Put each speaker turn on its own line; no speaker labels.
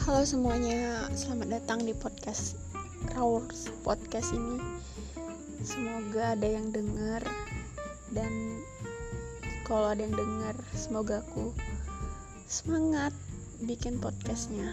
Halo semuanya, selamat datang di podcast Raurs Podcast ini. Semoga ada yang dengar dan kalau ada yang dengar, semoga aku semangat bikin podcastnya.